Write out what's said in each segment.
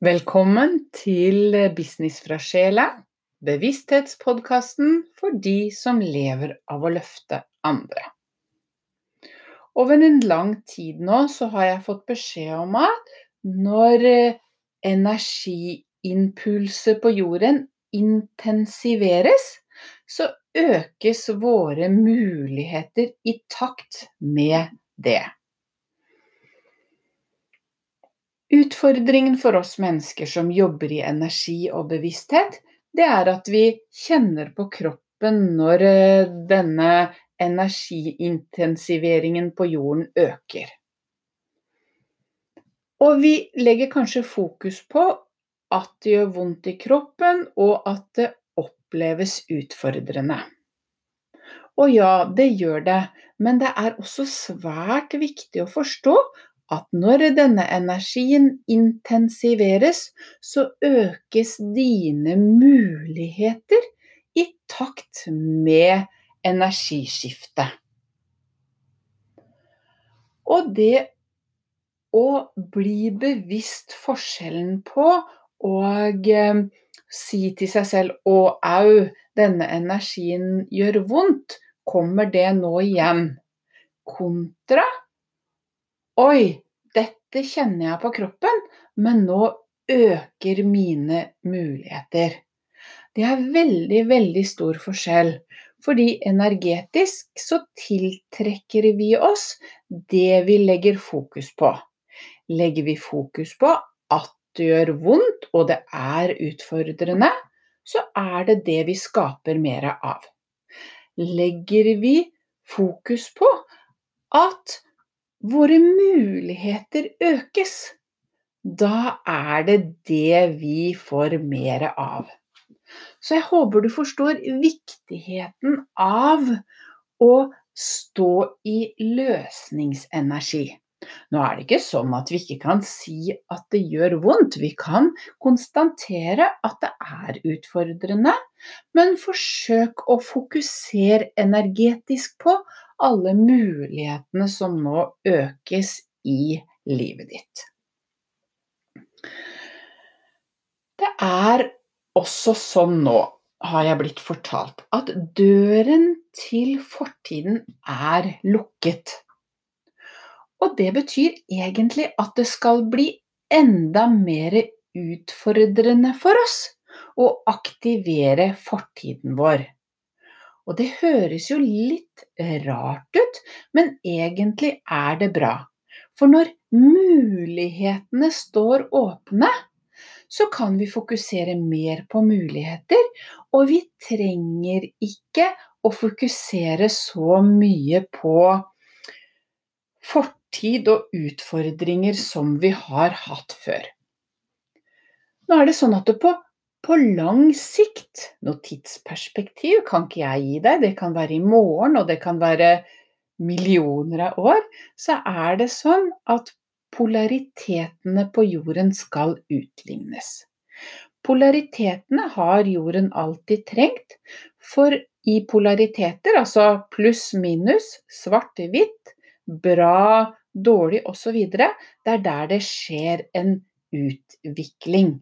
Velkommen til Business fra sjela, bevissthetspodkasten for de som lever av å løfte andre. Over en lang tid nå så har jeg fått beskjed om at når energiimpulset på jorden intensiveres, så økes våre muligheter i takt med det. Utfordringen for oss mennesker som jobber i energi og bevissthet, det er at vi kjenner på kroppen når eh, denne energiintensiveringen på jorden øker. Og vi legger kanskje fokus på at det gjør vondt i kroppen, og at det oppleves utfordrende. Og ja, det gjør det, men det er også svært viktig å forstå at når denne energien intensiveres, så økes dine muligheter i takt med energiskiftet. Og det å bli bevisst forskjellen på og eh, si til seg selv 'Å, au, denne energien gjør vondt', kommer det nå igjen? Kontra Oi, dette kjenner jeg på kroppen, men nå øker mine muligheter. Det er veldig, veldig stor forskjell. Fordi energetisk så tiltrekker vi oss det vi legger fokus på. Legger vi fokus på at det gjør vondt og det er utfordrende, så er det det vi skaper mer av. Legger vi fokus på at våre muligheter økes, da er det det vi får mer av. Så jeg håper du forstår viktigheten av å stå i løsningsenergi. Nå er det ikke sånn at vi ikke kan si at det gjør vondt, vi kan konstatere at det er utfordrende, men forsøk å fokusere energetisk på alle mulighetene som nå økes i livet ditt. Det er også sånn nå, har jeg blitt fortalt, at døren til fortiden er lukket. Og det betyr egentlig at det skal bli enda mer utfordrende for oss å aktivere fortiden vår. Og det høres jo litt rart ut, men egentlig er det bra. For når mulighetene står åpne, så kan vi fokusere mer på muligheter, og vi trenger ikke å fokusere så mye på fortid og utfordringer som vi har hatt før. Nå er det sånn at på på lang sikt, noe tidsperspektiv kan ikke jeg gi deg, det kan være i morgen og det kan være millioner av år, så er det sånn at polaritetene på jorden skal utlignes. Polaritetene har jorden alltid trengt, for i polariteter, altså pluss-minus, svart-hvitt, bra, dårlig osv., det er der det skjer en utvikling.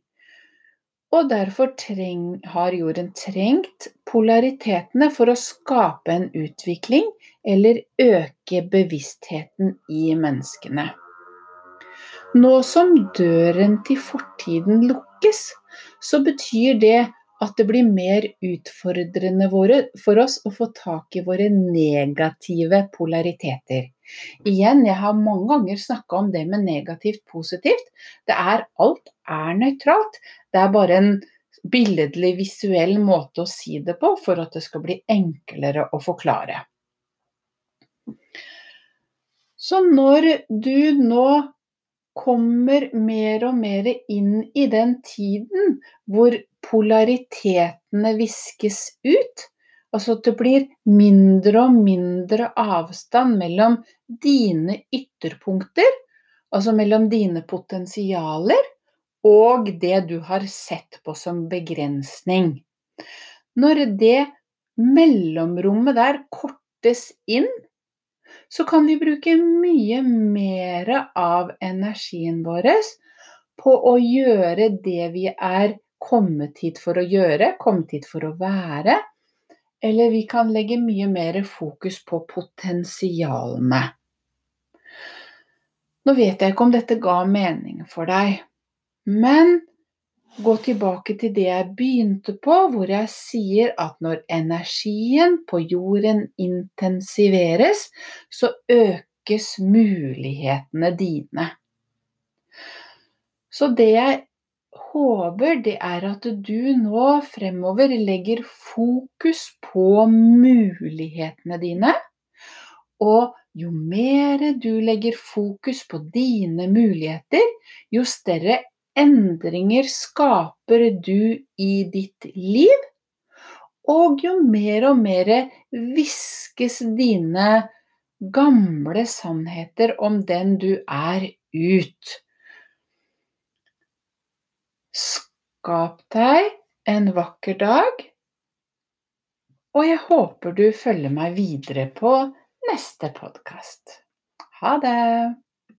Og derfor treng, har jorden trengt polaritetene for å skape en utvikling eller øke bevisstheten i menneskene. Nå som døren til fortiden lukkes, så betyr det at det blir mer utfordrende for oss å få tak i våre negative polariteter. Igjen, jeg har mange ganger snakka om det med negativt positivt. Det er alt er nøytralt. Det er bare en billedlig, visuell måte å si det på for at det skal bli enklere å forklare. Så når du nå kommer mer og mer inn i den tiden hvor polaritetene viskes ut, Altså at det blir mindre og mindre avstand mellom dine ytterpunkter, altså mellom dine potensialer, og det du har sett på som begrensning. Når det mellomrommet der kortes inn, så kan vi bruke mye mer av energien vår på å gjøre det vi er kommet hit for å gjøre, kommet hit for å være. Eller vi kan legge mye mer fokus på potensialene. Nå vet jeg ikke om dette ga mening for deg, men gå tilbake til det jeg begynte på, hvor jeg sier at når energien på jorden intensiveres, så økes mulighetene dine. Så det jeg håper, det er at du nå fremover legger fokus på mulighetene dine. Og jo mer du legger fokus på dine muligheter, jo større endringer skaper du i ditt liv. Og jo mer og mer viskes dine gamle sannheter om den du er, ut. Skap deg en vakker dag, og jeg håper du følger meg videre på neste podkast. Ha det!